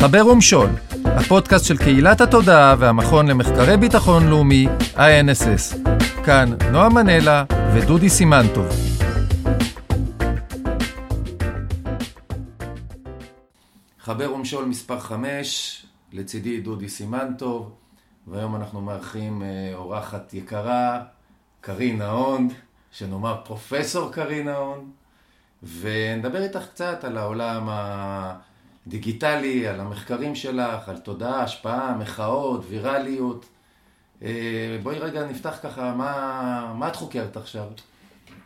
חבר ומשול, הפודקאסט של קהילת התודעה והמכון למחקרי ביטחון לאומי, INSS. כאן נועה מנלה ודודי סימנטוב. חבר ומשול מספר 5, לצידי דודי סימנטוב, והיום אנחנו מארחים אה, אורחת יקרה, קרין נהון, שנאמר פרופסור קרין נהון, ונדבר איתך קצת על העולם הדיגיטלי, על המחקרים שלך, על תודעה, השפעה, מחאות, ויראליות. אה, בואי רגע נפתח ככה, מה, מה את חוקרת עכשיו?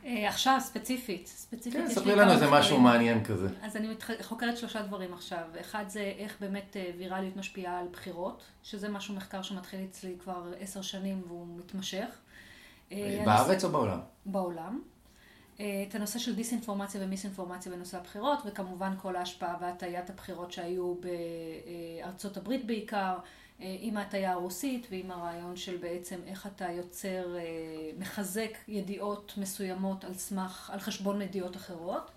אה, עכשיו, ספציפית. ספציפית כן, ספרי לנו איזה משהו. מעניין כזה. אז אני חוקרת שלושה דברים עכשיו. אחד זה איך באמת אה, ויראליות משפיעה על בחירות, שזה משהו מחקר שמתחיל אצלי כבר עשר שנים והוא מתמשך. בארץ או בעולם? בעולם. אה, את הנושא של דיסאינפורמציה ומיסאינפורמציה בנושא הבחירות, וכמובן כל ההשפעה והטיית הבחירות שהיו בארצות הברית בעיקר, אה, עם ההטיה הרוסית ועם הרעיון של בעצם איך אתה יוצר, אה, מחזק ידיעות מסוימות על סמך, על חשבון ידיעות אחרות.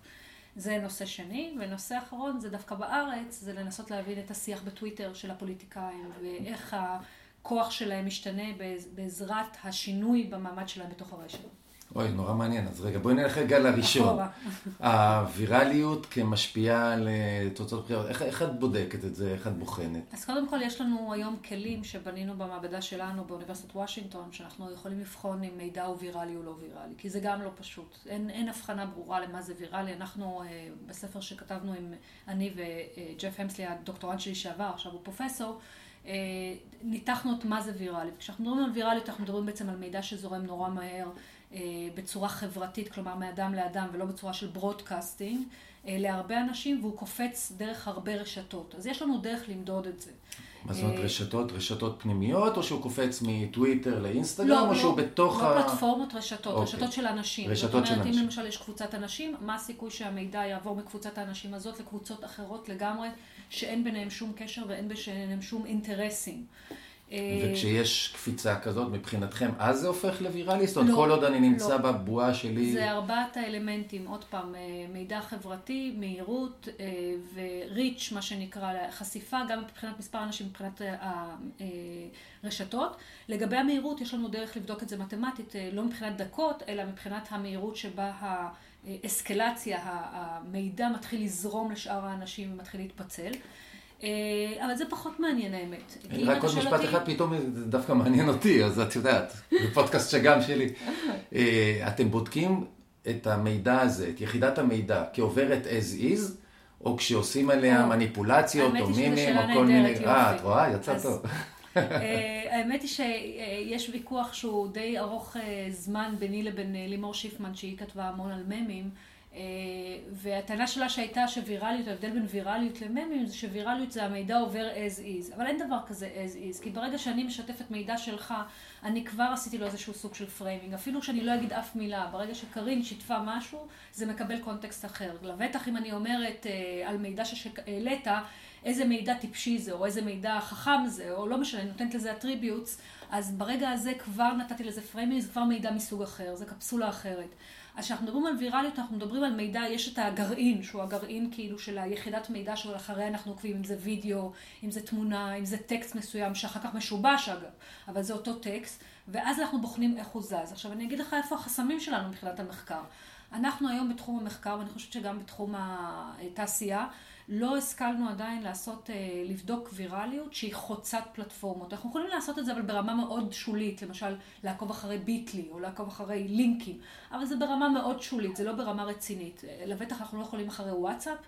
זה נושא שני, ונושא אחרון זה דווקא בארץ, זה לנסות להבין את השיח בטוויטר של הפוליטיקאים, ואיך הכוח שלהם משתנה בעז- בעזרת השינוי במעמד שלהם בתוך הרשת. אוי, נורא מעניין. אז רגע, בואי נלך רגע לראשון. הווירליות כמשפיעה על אה, תוצאות בחירות. איך, איך את בודקת את זה? איך את בוחנת? אז קודם כל יש לנו היום כלים שבנינו במעבדה שלנו באוניברסיטת וושינגטון, שאנחנו יכולים לבחון אם מידע הוא ויראלי או לא ויראלי, כי זה גם לא פשוט. אין, אין הבחנה ברורה למה זה ויראלי. אנחנו אה, בספר שכתבנו עם אני וג'ף המסלי, הדוקטורנט שלי שעבר, עכשיו הוא פרופסור, אה, ניתחנו את מה זה ויראלי. כשאנחנו מדברים על ויראליות, אנחנו מדברים בעצם על מידע שזורם נורא מהר, אה, בצורה חברתית, כלומר מאדם לאדם ולא בצורה של broadcasting, אה, להרבה אנשים, והוא קופץ דרך הרבה רשתות. אז יש לנו דרך למדוד את זה. מה זאת אומרת אה, רשתות? רשתות פנימיות, או שהוא קופץ מטוויטר לאינסטגרם, או שהוא בתוך לא ה... פלטפורמות, רשתות, אוקיי. רשתות של אנשים. רשתות של זאת אומרת, אנשים. אם למשל יש קבוצת אנשים, מה הסיכוי שהמידע יעבור מקבוצת האנשים הזאת לקבוצות אחרות לגמרי, שאין ביניהם שום קשר ואין ביניהם שום אינטרסים. אה, וכשיש קפיצה כזאת, מבחינתכם, אז זה הופך לוויראלי? זאת אומרת, לא, כל עוד אני נמצא לא. בבועה שלי... זה ארבעת האלמנטים, עוד פעם, אה, מידע חברתי, מהירות אה, וריץ', מה שנקרא, חשיפה, גם מבחינת מספר אנשים, מבחינת הרשתות. לגבי המהירות, יש לנו דרך לבדוק את זה מתמטית, לא מבחינת דקות, אלא מבחינת המהירות שבה האסקלציה, המידע מתחיל לזרום לשאר האנשים ומתחיל להתפצל. אה, אבל זה פחות מעניין האמת. רק עוד משפט אותי- אחד, פתאום זה דווקא מעניין אותי, אז את יודעת, זה פודקאסט שגם שלי. אה, אתם בודקים את המידע הזה, את יחידת המידע, כעוברת as is, או כשעושים עליה. מניפולציות, או מימים, או כל מיני... אה. את רואה? יצא טוב. אה, האמת היא שיש ויכוח שהוא די ארוך זמן ביני לבין לימור שיפמן, שהיא כתבה המון על ממים, והטענה שלה שהייתה שוויראליות, ההבדל בין ויראליות לממים, זה שוויראליות זה המידע עובר as is, אבל אין דבר כזה as is, כי ברגע שאני משתפת מידע שלך, אני כבר עשיתי לו איזשהו סוג של framing, אפילו שאני לא אגיד אף מילה, ברגע שקרין שיתפה משהו, זה מקבל קונטקסט אחר. לבטח אם אני אומרת אה, על מידע שהעלית, איזה מידע טיפשי זה, או איזה מידע חכם זה, או לא משנה, אני נותנת לזה attributes, אז ברגע הזה כבר נתתי לזה framing, זה כבר מידע מסוג אחר, זה קפסולה אחרת. אז כשאנחנו מדברים על ויראליות, אנחנו מדברים על מידע, יש את הגרעין, שהוא הגרעין כאילו של היחידת מידע שאחריה אנחנו עוקבים, אם זה וידאו, אם זה תמונה, אם זה טקסט מסוים, שאחר כך משובש אגב, אבל זה אותו טקסט, ואז אנחנו בוחנים איך הוא זז. עכשיו אני אגיד לך איפה החסמים שלנו מבחינת המחקר. אנחנו היום בתחום המחקר, ואני חושבת שגם בתחום התעשייה, לא השכלנו עדיין לעשות, אה, לבדוק ויראליות שהיא חוצת פלטפורמות. אנחנו יכולים לעשות את זה אבל ברמה מאוד שולית, למשל לעקוב אחרי ביטלי או לעקוב אחרי לינקים, אבל זה ברמה מאוד שולית, זה לא ברמה רצינית. לבטח אנחנו לא יכולים אחרי וואטסאפ,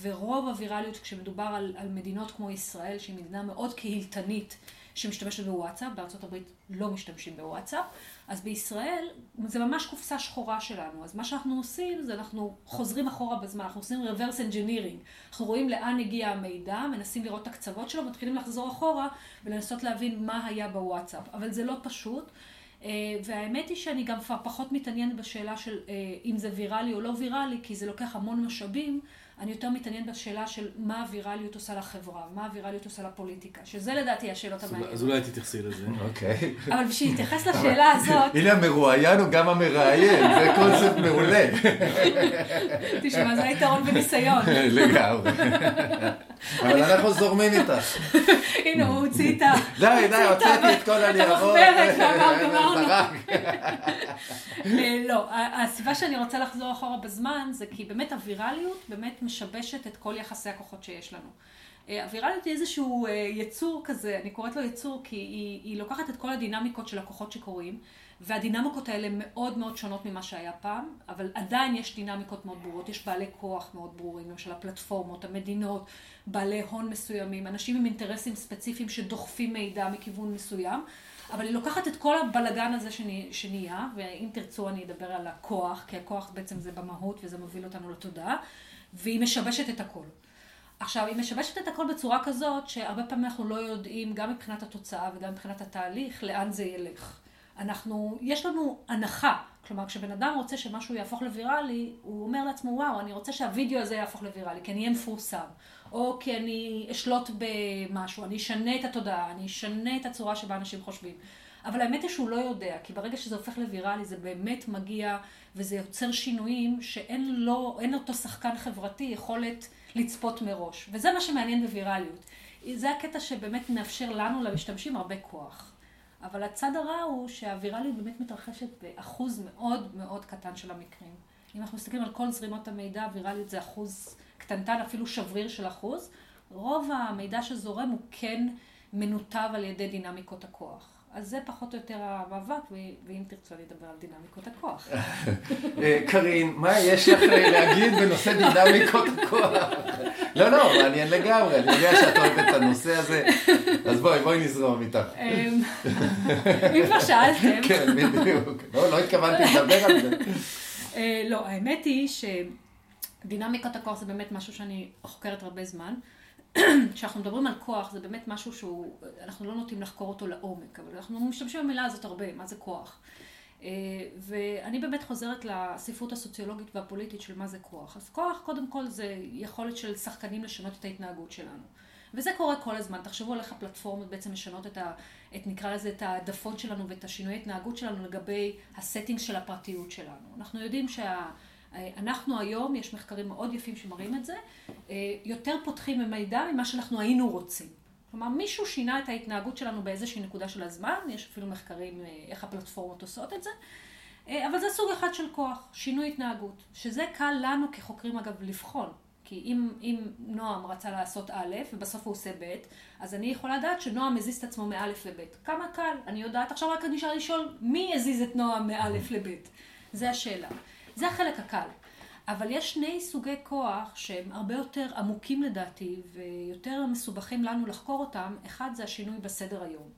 ורוב הוויראליות כשמדובר על, על מדינות כמו ישראל, שהיא מדינה מאוד קהילתנית, שמשתמשת בוואטסאפ, בארצות הברית לא משתמשים בוואטסאפ, אז בישראל זה ממש קופסה שחורה שלנו. אז מה שאנחנו עושים זה אנחנו חוזרים אחורה בזמן, אנחנו עושים reverse engineering. אנחנו רואים לאן הגיע המידע, מנסים לראות את הקצוות שלו, מתחילים לחזור אחורה ולנסות להבין מה היה בוואטסאפ. אבל זה לא פשוט. אה, והאמת היא שאני גם כבר פחות מתעניינת בשאלה של אה, אם זה ויראלי או לא ויראלי, כי זה לוקח המון משאבים. אני יותר מתעניינת בשאלה של מה הווירליות עושה לחברה, מה הווירליות עושה לפוליטיקה, שזה לדעתי השאלות אז המעניינות. אולי תתייחסי לזה. אוקיי. אבל בשביל להתייחס לשאלה הזאת, הנה המרואיין הוא גם המראיין, זה קונספט מעולה. תשמע, זה היתרון בניסיון. לגמרי. אבל אנחנו זורמים איתך. הנה, הוא הוציא את ה... די, די, הוצאתי את כל הניירות. המחברת, ואמר, גמרנו. אה, לא, הסיבה שאני רוצה לחזור אחורה בזמן, זה כי באמת הווירליות באמת משבשת את כל יחסי הכוחות שיש לנו. אה, הווירליות היא איזשהו אה, יצור כזה, אני קוראת לו יצור כי היא, היא לוקחת את כל הדינמיקות של הכוחות שקורים, והדינמיקות האלה מאוד מאוד שונות ממה שהיה פעם, אבל עדיין יש דינמיקות מאוד ברורות, יש בעלי כוח מאוד ברורים, למשל הפלטפורמות, המדינות, בעלי הון מסוימים, אנשים עם אינטרסים ספציפיים שדוחפים מידע מכיוון מסוים, אבל היא לוקחת את כל הבלגן הזה שנהיה, ואם תרצו אני אדבר על הכוח, כי הכוח בעצם זה במהות וזה מוביל אותנו לתודעה, והיא משבשת את הכל. עכשיו, היא משבשת את הכל בצורה כזאת, שהרבה פעמים אנחנו לא יודעים, גם מבחינת התוצאה וגם מבחינת התהליך, לאן זה ילך. אנחנו, יש לנו הנחה. כלומר, כשבן אדם רוצה שמשהו יהפוך לוויראלי, הוא אומר לעצמו, וואו, אני רוצה שהווידאו הזה יהפוך לוויראלי, כי אני אהיה מפורסם. או כי אני אשלוט במשהו, אני אשנה את התודעה, אני אשנה את הצורה שבה אנשים חושבים. אבל האמת היא שהוא לא יודע, כי ברגע שזה הופך לוויראלי, זה באמת מגיע וזה יוצר שינויים שאין לו, אין אותו שחקן חברתי יכולת לצפות מראש. וזה מה שמעניין בוויראליות. זה הקטע שבאמת מאפשר לנו, למשתמשים, הרבה כוח. אבל הצד הרע הוא שהווירליות באמת מתרחשת באחוז מאוד מאוד קטן של המקרים. אם אנחנו מסתכלים על כל זרימות המידע, ויראליות זה אחוז קטנטן, אפילו שבריר של אחוז. רוב המידע שזורם הוא כן מנותב על ידי דינמיקות הכוח. אז זה פחות או יותר המאבק, ואם תרצו אני אדבר על דינמיקות הכוח. אה, קארין, מה יש לך להגיד בנושא דינמיקות הכוח? לא, לא, מעניין לגמרי, אני יודע שאת אוהבת את הנושא הזה, אז בואי, בואי נזרום איתך. אמ, אם כבר שאלתם. כן, בדיוק. לא, לא התכוונתי לדבר על זה. אה, לא, האמת היא שדינמיקות הכוח זה באמת משהו שאני חוקרת הרבה זמן. כשאנחנו מדברים על כוח, זה באמת משהו שהוא, אנחנו לא נוטים לחקור אותו לעומק, אבל אנחנו משתמשים במילה הזאת הרבה, מה זה כוח. אה, ואני באמת חוזרת לספרות הסוציולוגית והפוליטית של מה זה כוח. אז כוח, קודם כל, זה יכולת של שחקנים לשנות את ההתנהגות שלנו. וזה קורה כל הזמן. תחשבו על איך הפלטפורמות בעצם משנות את, ה, את נקרא לזה, את העדפות שלנו ואת השינוי התנהגות שלנו לגבי הסטינג של הפרטיות שלנו. אנחנו יודעים שה... אנחנו היום, יש מחקרים מאוד יפים שמראים את זה, אה, יותר פותחים במידע ממה שאנחנו היינו רוצים. כלומר, מישהו שינה את ההתנהגות שלנו באיזושהי נקודה של הזמן, יש אפילו מחקרים אה, איך הפלטפורמות עושות את זה, אה, אבל זה סוג אחד של כוח, שינוי התנהגות, שזה קל לנו כחוקרים אגב לבחון. כי אם, אם נועם רצה לעשות א', ובסוף הוא עושה ב', אז אני יכולה לדעת שנועם הזיז את עצמו מא' לב'. כמה קל, אני יודעת, עכשיו רק נשאר לשאול מי הזיז את נועם מא' לב'. זה השאלה. זה החלק הקל. אבל יש שני סוגי כוח שהם הרבה יותר עמוקים לדעתי ויותר מסובכים לנו לחקור אותם. אחד זה השינוי בסדר היום.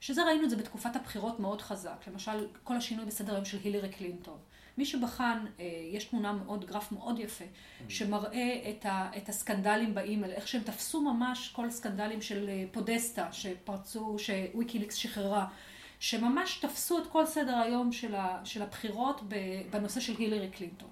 שזה ראינו את זה בתקופת הבחירות מאוד חזק. למשל, כל השינוי בסדר היום של הילרי קלינטון. מי שבחן, אה, יש תמונה מאוד, גרף מאוד יפה, שמראה את, ה, את הסקנדלים באימייל, איך שהם תפסו ממש כל הסקנדלים של אה, פודסטה שפרצו, שוויקיליקס שחררה. שממש תפסו את כל סדר היום של, ה, של הבחירות בנושא של הילרי קלינטון.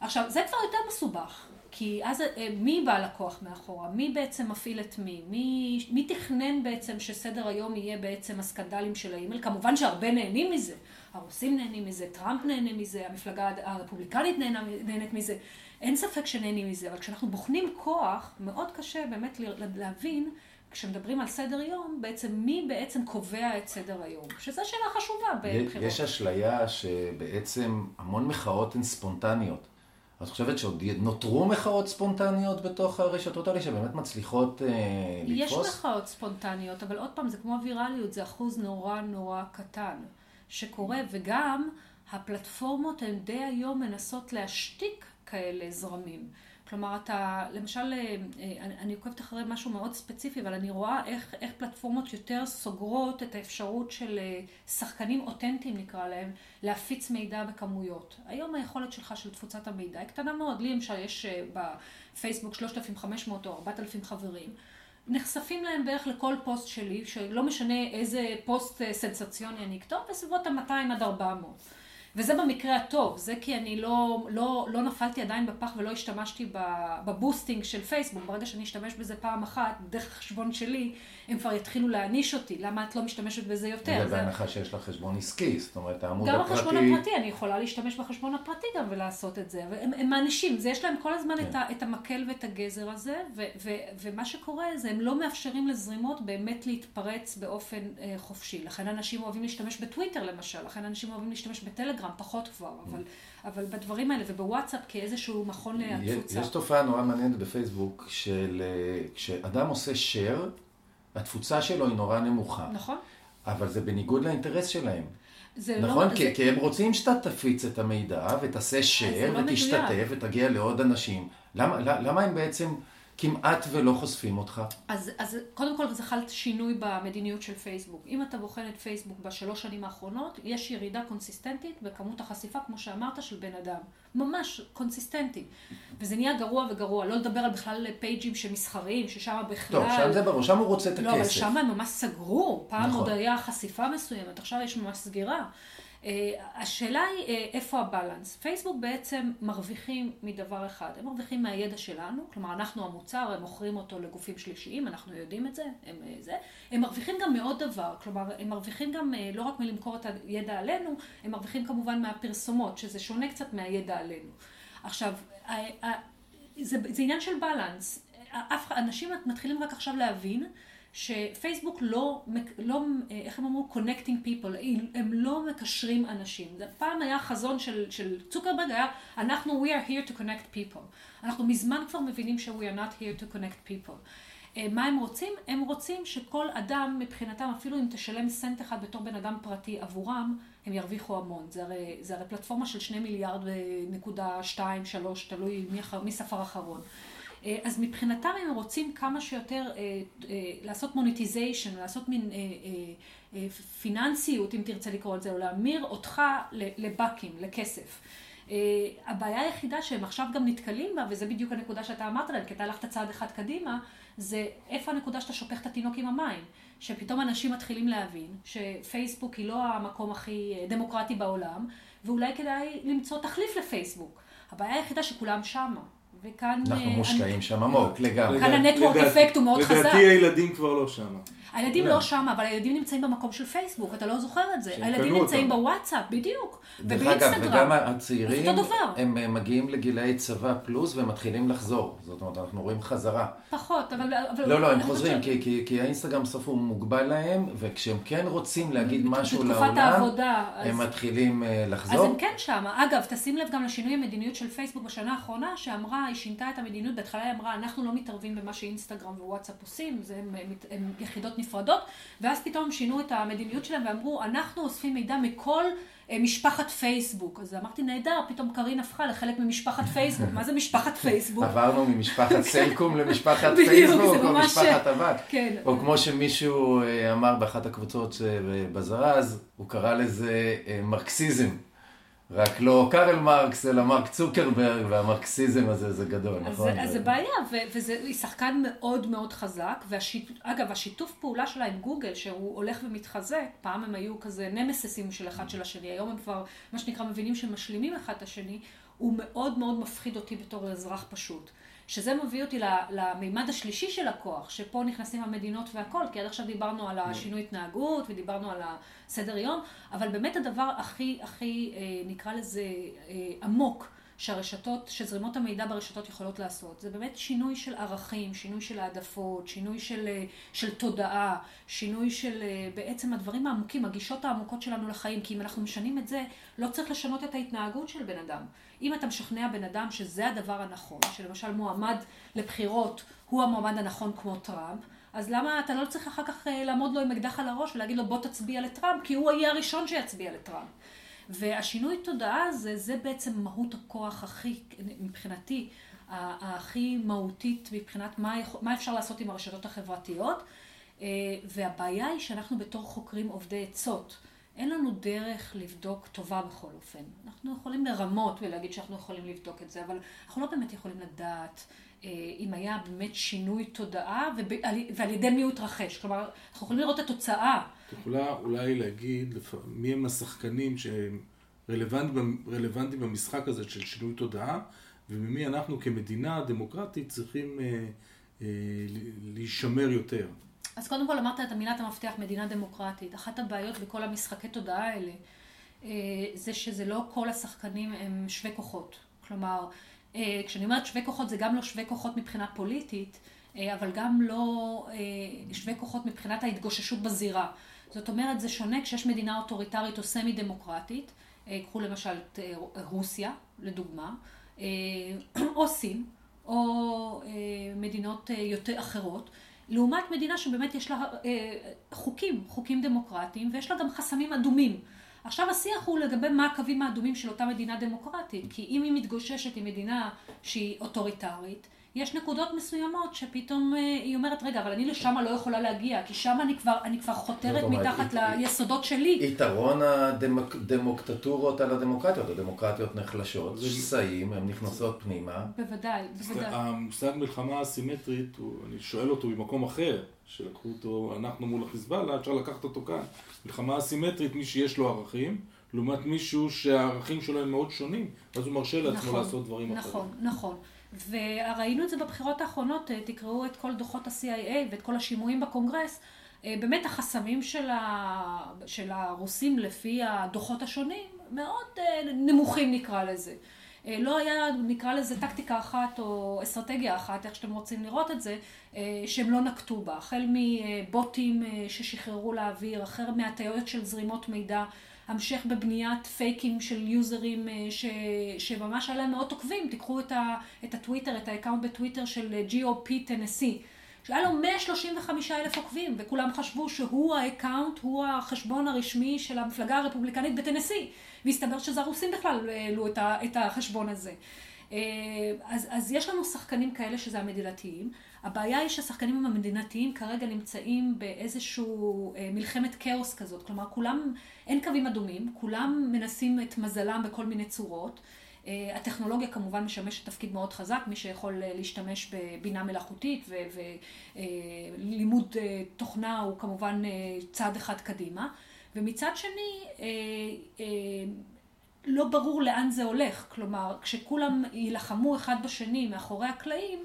עכשיו, זה כבר יותר מסובך, כי אז אה, מי בעל הכוח מאחורה? מי בעצם מפעיל את מי? מי, מי תכנן בעצם שסדר היום יהיה בעצם הסקנדלים של האימייל? כמובן שהרבה נהנים מזה. הרוסים נהנים מזה, טראמפ נהנה מזה, המפלגה הרפובליקנית נהנה, נהנית מזה. אין ספק שנהנים מזה, אבל כשאנחנו בוחנים כוח, מאוד קשה באמת להבין כשמדברים על סדר יום, בעצם מי בעצם קובע את סדר היום? שזו שאלה חשובה בבחירות. יש אשליה שבעצם המון מחאות הן ספונטניות. את חושבת שעוד נותרו מחאות ספונטניות בתוך הרשתות האלה שבאמת מצליחות אה, לתפוס? יש מחאות ספונטניות, אבל עוד פעם, זה כמו ויראליות, זה אחוז נורא נורא קטן שקורה, וגם הפלטפורמות הן די היום מנסות להשתיק כאלה זרמים. כלומר, אתה, למשל, אה, אני, אני עוקבת אחרי משהו מאוד ספציפי, אבל אני רואה איך, איך פלטפורמות יותר סוגרות את האפשרות של אה, שחקנים אותנטיים, נקרא להם, להפיץ מידע בכמויות. היום היכולת שלך של תפוצת המידע היא קטנה מאוד. לי למשל יש אה, בפייסבוק 3,500 או 4,000 חברים. נחשפים להם בערך לכל פוסט שלי, שלא משנה איזה פוסט סנסציוני אני אכתוב, בסביבות ה-200 עד 400. וזה במקרה הטוב, זה כי אני לא, לא, לא נפלתי עדיין בפח ולא השתמשתי בבוסטינג של פייסבוק. ברגע שאני אשתמש בזה פעם אחת, דרך החשבון שלי, הם כבר יתחילו להעניש אותי. למה את לא משתמשת בזה יותר? זה בהנחה שיש לך חשבון עסקי, זאת אומרת, העמוד גם הפרטי... גם בחשבון הפרטי, אני יכולה להשתמש בחשבון הפרטי גם ולעשות את זה. הם, מענישים, יש להם כל הזמן כן. את, ה, את המקל ואת הגזר הזה, ו, ו, ומה שקורה זה הם לא מאפשרים לזרימות באמת להתפרץ באופן אה, חופשי. לכן אנשים אוהבים להשתמש בטוויטר למשל, לכן אנשים אוהבים להשתמש בטלגרם, פחות כבר, אבל, אבל בדברים האלה ובוואטסאפ כאיזשהו מכון להצוצה. יש תופעה נורא מעניינת בפייסבוק, של אה, כשאדם עושה share, התפוצה שלו היא נורא נמוכה. נכון. אבל זה בניגוד לאינטרס שלהם. זה נכון? לא, כי, זה... כי הם רוצים שאתה תפיץ את המידע ותעשה share לא ותשתתף מדויק. ותגיע לעוד אנשים. למה, למה הם בעצם כמעט ולא חושפים אותך? אז, אז קודם כל זה חל שינוי במדיניות של פייסבוק. אם אתה בוחן את פייסבוק בשלוש שנים האחרונות, יש ירידה קונסיסטנטית בכמות החשיפה, כמו שאמרת, של בן אדם. ממש קונסיסטנטי. וזה נהיה גרוע וגרוע. לא לדבר על בכלל פייג'ים שמסחריים, ששם בכלל... טוב, שם זה ברור, שם הוא רוצה את הכסף. לא, אבל שם הם ממש סגרו. פעם נכון. עוד היה חשיפה מסוימת, עכשיו יש ממש סגירה. Uh, השאלה היא uh, איפה הבלנס. פייסבוק בעצם מרוויחים מדבר אחד, הם מרוויחים מהידע שלנו, כלומר אנחנו המוצר, הם מוכרים אותו לגופים שלישיים, אנחנו יודעים את זה, הם, uh, זה. הם מרוויחים גם מעוד דבר, כלומר הם מרוויחים גם לא רק מלמכור את הידע עלינו, הם מרוויחים כמובן מהפרסומות, שזה שונה קצת מהידע עלינו. עכשיו, זה, זה עניין של בלנס. אנשים מתחילים רק עכשיו להבין שפייסבוק לא, לא, איך הם אמרו? connecting people, הם לא מקשרים אנשים. פעם היה חזון של, של צוקרברג, היה אנחנו we are here to connect people. אנחנו מזמן כבר מבינים ש- we are not here to connect people. מה הם רוצים? הם רוצים שכל אדם מבחינתם, אפילו אם תשלם סנט אחד בתור בן אדם פרטי עבורם, הם ירוויחו המון. זה הרי, זה הרי פלטפורמה של שני מיליארד ונקודה שתיים, שלוש, תלוי מי, מי ספר אחרון. אז מבחינתם הם רוצים כמה שיותר אה, אה, לעשות monetization, לעשות מין אה, אה, אה, פיננסיות, אם תרצה לקרוא את זה, או להמיר אותך ל bucks, לכסף. אה, הבעיה היחידה שהם עכשיו גם נתקלים בה, וזה בדיוק הנקודה שאתה אמרת להם, כי אתה הלכת צעד אחד קדימה, זה איפה הנקודה שאתה שופך את התינוק עם המים. שפתאום אנשים מתחילים להבין שפייסבוק היא לא המקום הכי דמוקרטי בעולם, ואולי כדאי למצוא תחליף לפייסבוק. הבעיה היחידה שכולם שמה. וכאן... אנחנו מושקעים שם עמוק, לגמרי. כאן הנטוורק אפקט הוא מאוד חזק. לדעתי הילדים כבר לא שם. הילדים לא שם, אבל הילדים נמצאים במקום של פייסבוק, אתה לא זוכר את זה. הילדים נמצאים בוואטסאפ, בדיוק. דרך אגב, וגם הצעירים, הם מגיעים לגילאי צבא פלוס והם מתחילים לחזור. זאת אומרת, אנחנו רואים חזרה. פחות, אבל... לא, לא, הם חוזרים, כי האינסטגרם סוף הוא מוגבל להם, וכשהם כן רוצים להגיד משהו לעולם, הם מתחילים לחזור. אז הם כן שם. אגב, תשים לב גם לשינוי המדיניות של פייסבוק בשנה האחרונה, שאמרה, היא שינתה את המדיניות, בהתחלה היא אמרה, אנחנו לא מתערבים במה שאינסטגרם ווואטסאפ עושים, הם יחידות נפרדות, ואז פתאום שינו את המדיניות שלהם ואמרו, אנחנו אוספים מידע מכל משפחת פייסבוק. אז אמרתי, נהדר, פתאום קארין הפכה לחלק ממשפחת פייסבוק. מה זה משפחת פייסבוק? עברנו ממשפחת סלקום למשפחת פייסבוק, או משפחת אבק. כן. או כמו שמישהו אמר באחת הקבוצות בזרז, הוא קרא לזה מרקסיזם. רק לא קארל מרקס, אלא מרק צוקרברג, והמרקסיזם הזה זה גדול, נכון? אז זה בעיה, והיא שחקן מאוד מאוד חזק, ואגב, השיתוף פעולה שלה עם גוגל, שהוא הולך ומתחזק, פעם הם היו כזה נמססים של אחד של השני, היום הם כבר, מה שנקרא, מבינים שהם משלימים אחד את השני, הוא מאוד מאוד מפחיד אותי בתור אזרח פשוט. שזה מביא אותי למימד השלישי של הכוח, שפה נכנסים המדינות והכל, כי עד עכשיו דיברנו על השינוי התנהגות ודיברנו על הסדר יום, אבל באמת הדבר הכי, הכי, נקרא לזה, עמוק, שהרשתות, שזרימות המידע ברשתות יכולות לעשות. זה באמת שינוי של ערכים, שינוי של העדפות, שינוי של, של תודעה, שינוי של בעצם הדברים העמוקים, הגישות העמוקות שלנו לחיים, כי אם אנחנו משנים את זה, לא צריך לשנות את ההתנהגות של בן אדם. אם אתה משכנע בן אדם שזה הדבר הנכון, שלמשל מועמד לבחירות הוא המועמד הנכון כמו טראמפ, אז למה אתה לא צריך אחר כך לעמוד לו עם אקדח על הראש ולהגיד לו בוא תצביע לטראמפ, כי הוא יהיה הראשון שיצביע לטראמפ. והשינוי תודעה הזה, זה בעצם מהות הכוח הכי, מבחינתי, הכי מהותית מבחינת מה, מה אפשר לעשות עם הרשתות החברתיות. והבעיה היא שאנחנו בתור חוקרים עובדי עצות, אין לנו דרך לבדוק טובה בכל אופן. אנחנו יכולים לרמות ולהגיד שאנחנו יכולים לבדוק את זה, אבל אנחנו לא באמת יכולים לדעת אם היה באמת שינוי תודעה ועל ידי מי הוא התרחש. כלומר, אנחנו יכולים לראות את התוצאה. את יכולה אולי להגיד מי הם השחקנים שהם רלוונטיים במשחק הזה של שינוי תודעה, וממי אנחנו כמדינה דמוקרטית צריכים אה, אה, להישמר יותר. אז קודם כל אמרת את המילת המפתח, מדינה דמוקרטית. אחת הבעיות בכל המשחקי תודעה האלה, אה, זה שזה לא כל השחקנים הם שווי כוחות. כלומר, אה, כשאני אומרת שווי כוחות, זה גם לא שווי כוחות מבחינה פוליטית, אה, אבל גם לא שווי כוחות מבחינת ההתגוששות בזירה. זאת אומרת, זה שונה כשיש מדינה אוטוריטרית או סמי דמוקרטית, קחו למשל את רוסיה, לדוגמה, או סין, או מדינות יותר אחרות. לעומת מדינה שבאמת יש לה אה, חוקים, חוקים דמוקרטיים, ויש לה גם חסמים אדומים. עכשיו השיח הוא לגבי מה הקווים האדומים של אותה מדינה דמוקרטית, כי אם היא מתגוששת עם מדינה שהיא אוטוריטרית, יש נקודות מסוימות שפתאום אה, היא אומרת, רגע, אבל אני לשם לא יכולה להגיע, כי שם אני כבר, אני כבר חותרת מתחת ליסודות שלי. יתרון הדמוקטטורות על הדמוקרטיות, הדמוקרטיות נחלשות, שסעים, הן נכנסות פנימה. בוודאי, בוודאי. המושג מלחמה אסימטרית, אני שואל אותו ממקום אחר, שלקחו אותו, אנחנו מול החיזבאללה, אפשר לקחת אותו כאן. מלחמה אסימטרית, מי שיש לו ערכים. לעומת מישהו שהערכים שלו הם מאוד שונים, אז הוא מרשה לעצמו נכון, לעשות דברים נכון, אחרים. נכון, נכון. וראינו את זה בבחירות האחרונות, אה, תקראו את כל דוחות ה-CIA ואת כל השימועים בקונגרס, אה, באמת החסמים של, ה... של הרוסים לפי הדוחות השונים מאוד אה, נמוכים נקרא לזה. לא היה, נקרא לזה טקטיקה אחת או אסטרטגיה אחת, איך שאתם רוצים לראות את זה, שהם לא נקטו בה. החל מבוטים ששחררו לאוויר, החל מהטעויות של זרימות מידע. המשך בבניית fakeים של users אה, ש, שממש היה להם מאות עוקבים, תיקחו את, ה, את הטוויטר, את ה account בטוויטר של אה, GOP Tennessee, שהיה לו 135 אלף עוקבים, וכולם חשבו שהוא ה account, הוא החשבון הרשמי של המפלגה הרפובליקנית בטנסי, והסתבר שזה הרוסים בכלל העלו את החשבון הזה. אה, אז, אז יש לנו שחקנים כאלה שזה המדינתיים. הבעיה היא שהשחקנים המדינתיים כרגע נמצאים באיזשהו אה, מלחמת כאוס כזאת. כלומר, כולם, אין קווים אדומים, כולם מנסים את מזלם בכל מיני צורות. אה, הטכנולוגיה כמובן משמשת תפקיד מאוד חזק, מי שיכול בשימוש בבינה מלאכותית ולימוד תוכנה הוא כמובן צעד אחד קדימה. ומצד שני, לא ברור לאן זה הולך. כלומר, כשכולם יילחמו אחד בשני מאחורי הקלעים,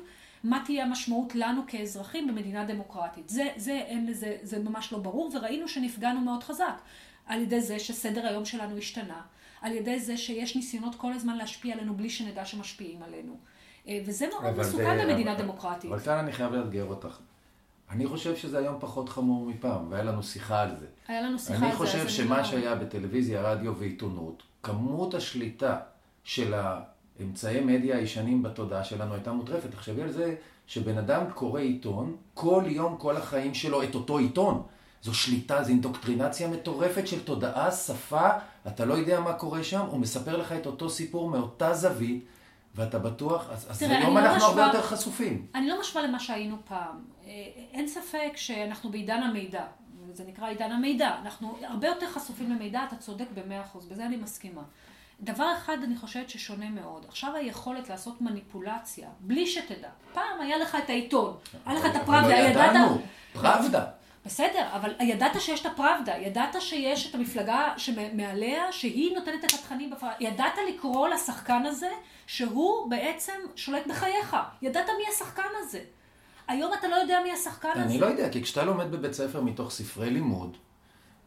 מה תהיה המשמעות לנו כאזרחים במדינה דמוקרטית. זה, זה, אין לזה, זה ממש לא ברור, וראינו שנפגענו מאוד חזק על ידי זה שסדר היום שלנו השתנה, על ידי זה שיש ניסיונות כל הזמן להשפיע עלינו בלי שנדע שמשפיעים עלינו. אה, וזה מאוד מסוכן במדינה אבל, דמוקרטית. אבל כאן אני חייב לאתגר אותך. אני חושב שזה היום פחות חמור מפעם, והיה לנו שיחה על זה. היה לנו שיחה על זה. אני חושב שמה לא... שהיה בטלוויזיה, רדיו ועיתונות, כמות השליטה של האמצעי מדיה הישנים בתודעה שלנו הייתה מוטרפת. תחשבי על זה שבן אדם קורא עיתון, כל יום, כל החיים שלו, את אותו עיתון. זו שליטה, זו אינדוקטרינציה מטורפת של תודעה, שפה, אתה לא יודע מה קורה שם, הוא מספר לך את אותו סיפור מאותה זווית, ואתה בטוח, אז, אז היום לא אנחנו הרבה יותר חשופים. אני לא משווה למה שהיינו פעם. אה, אין ספק שאנחנו בעידן המידע, זה נקרא עידן המידע. אנחנו הרבה יותר חשופים למידע, אתה צודק במאה אחוז, בזה אני מסכימה. דבר אחד אני חושבת ששונה מאוד. עכשיו היכולת לעשות מניפולציה, בלי שתדע. פעם היה לך את העיתון, היה לך את הפראבדה, ידענו, פראבדה. בסדר, אבל ידעת שיש את הפראבדה, ידעת שיש את המפלגה שמעליה, שהיא נותנת את התכנים בפראבדה, ידעת לקרוא לשחקן הזה שהוא בעצם שולט בחייך, ידעת מי השחקן הזה. היום אתה לא יודע מי השחקן הזה. אני לא יודע, כי כשאתה לומד בבית ספר מתוך ספרי לימוד,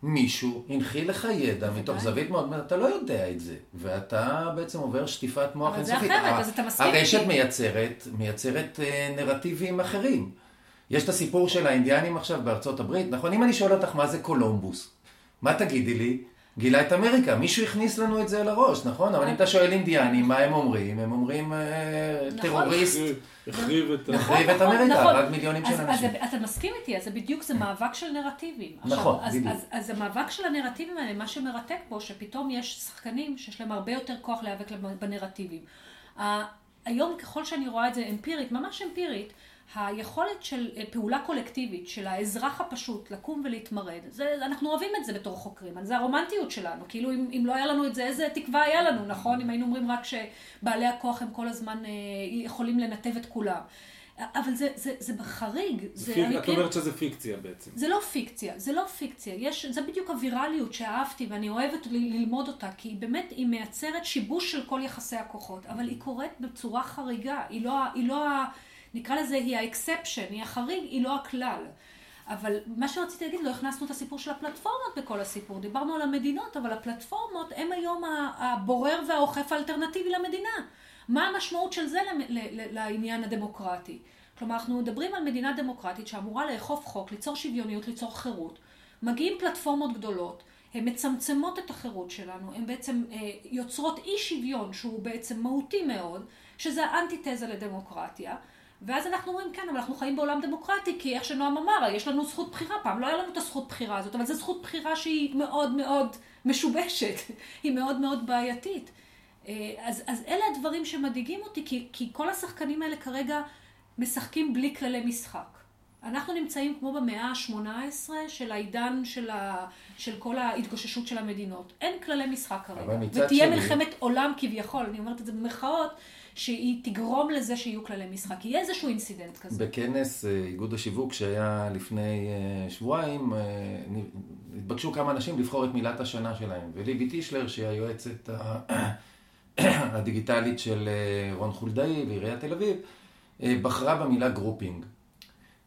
מישהו הנחיל לך ידע מתוך זווית מאוד, אתה לא יודע את זה, ואתה בעצם עובר שטיפת מוח אינסופית. אבל זה אחרת, אז אתה מסכים. הרשת מייצרת, מייצרת אה, נרטיבים אחרים. יש את הסיפור של האינדיאנים עכשיו בארצות הברית, נכון? אם אני שואל אותך מה זה קולומבוס, מה תגידי לי? גילה את אמריקה, מישהו הכניס לנו את זה לראש, נכון? אבל אם אתה שואל אינדיאנים, מה הם אומרים? הם אומרים אה, נכון. טרוריסט. החריב את נכון, נכון, אמריקה, רק מיליונים של אנשים. אז אתה מסכים איתי, אז זה בדיוק, זה מאבק של נרטיבים. נכון, בדיוק. אז המאבק של הנרטיבים האלה, מה שמרתק פה, שפתאום יש שחקנים שיש להם הרבה יותר כוח להיאבק בנרטיבים. היום, ככל שאני רואה את זה אמפירית, ממש אמפירית, היכולת של אה, פעולה קולקטיבית, של האזרח הפשוט לקום ולהתמרד, זה, אנחנו אוהבים את זה בתור חוקרים, זה הרומנטיות שלנו, כאילו אם, אם לא היה לנו את זה, איזה תקווה היה לנו, נכון? אם היינו אומרים רק שבעלי הכוח הם כל הזמן אה, יכולים לנתב את כולם. אבל זה, זה, זה בחריג. זה פיק, את אומרת שזה פיקציה בעצם. זה לא פיקציה, זה לא פיקציה. יש, זה בדיוק הווירליות שאהבתי ואני אוהבת ללמוד אותה, כי היא באמת, היא מייצרת שיבוש של כל יחסי הכוחות, אבל היא קורית בצורה חריגה. היא לא, היא לא נקרא לזה, היא ה exception, היא החריג, היא לא הכלל. אבל מה שרציתי להגיד, לא הכנסנו את הסיפור של הפלטפורמות בכל הסיפור. דיברנו על המדינות, אבל הפלטפורמות הם היום הבורר והאוכף האלטרנטיבי למדינה. מה המשמעות של זה לעניין הדמוקרטי? כלומר, אנחנו מדברים על מדינה דמוקרטית שאמורה לאכוף חוק, ליצור שוויוניות, ליצור חירות. מגיעים פלטפורמות גדולות, הן מצמצמות את החירות שלנו, הן בעצם אה, יוצרות אי שוויון שהוא בעצם מהותי מאוד, שזה האנטיתזה לדמוקרטיה. ואז אנחנו אומרים, כן, אבל אנחנו חיים בעולם דמוקרטי, כי איך שנועם אמר, יש לנו זכות בחירה. פעם לא היה לנו את הזכות בחירה הזאת, אבל זו זכות בחירה שהיא מאוד מאוד משובשת, היא מאוד מאוד בעייתית. אה, אז, אז אלה הדברים שמדאיגים אותי, כי, כי כל השחקנים האלה כרגע משחקים בלי כללי משחק. אנחנו נמצאים כמו במאה ה-18 של העידן של, ה... של כל ההתגוששות של המדינות. אין כללי משחק כרגע. ותהיה שלי... מלחמת עולם כביכול, אני אומרת את זה במרכאות, שהיא תגרום לזה שיהיו כללי משחק. יהיה איזשהו אינסידנט כזה. בכנס אה, איגוד השיווק שהיה לפני אה, שבועיים, התבקשו כמה אנשים לבחור את מילת השנה שלהם. וליבי טישלר, שהיא היועצת הדיגיטלית של אה, רון חולדאי ועיריית תל אביב, אה, בחרה במילה grouping,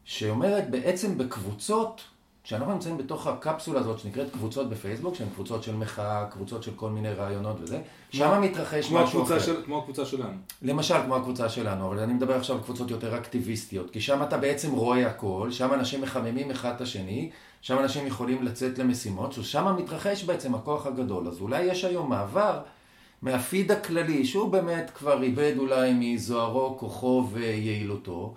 שאומרת בעצם בקבוצות, שאנחנו נמצאים בתוך הקפסולה הזאת שנקראת קבוצות בפייסבוק, שהן קבוצות של מחאה, קבוצות של כל מיני רעיונות וזה, שם מתרחש משהו אחר. של, כמו הקבוצה שלנו. למשל, כמו הקבוצה שלנו, אבל אני מדבר עכשיו על קבוצות יותר אקטיביסטיות, כי שם אתה בעצם רואה הכל, שם אנשים מחממים אחד את השני, שם אנשים יכולים לצאת למשימות, ששם מתרחש בעצם הכוח הגדול. אז אולי יש היום מעבר מהפיד הכללי, שהוא באמת כבר איבד אולי מזוהרו, כוחו ויעילותו,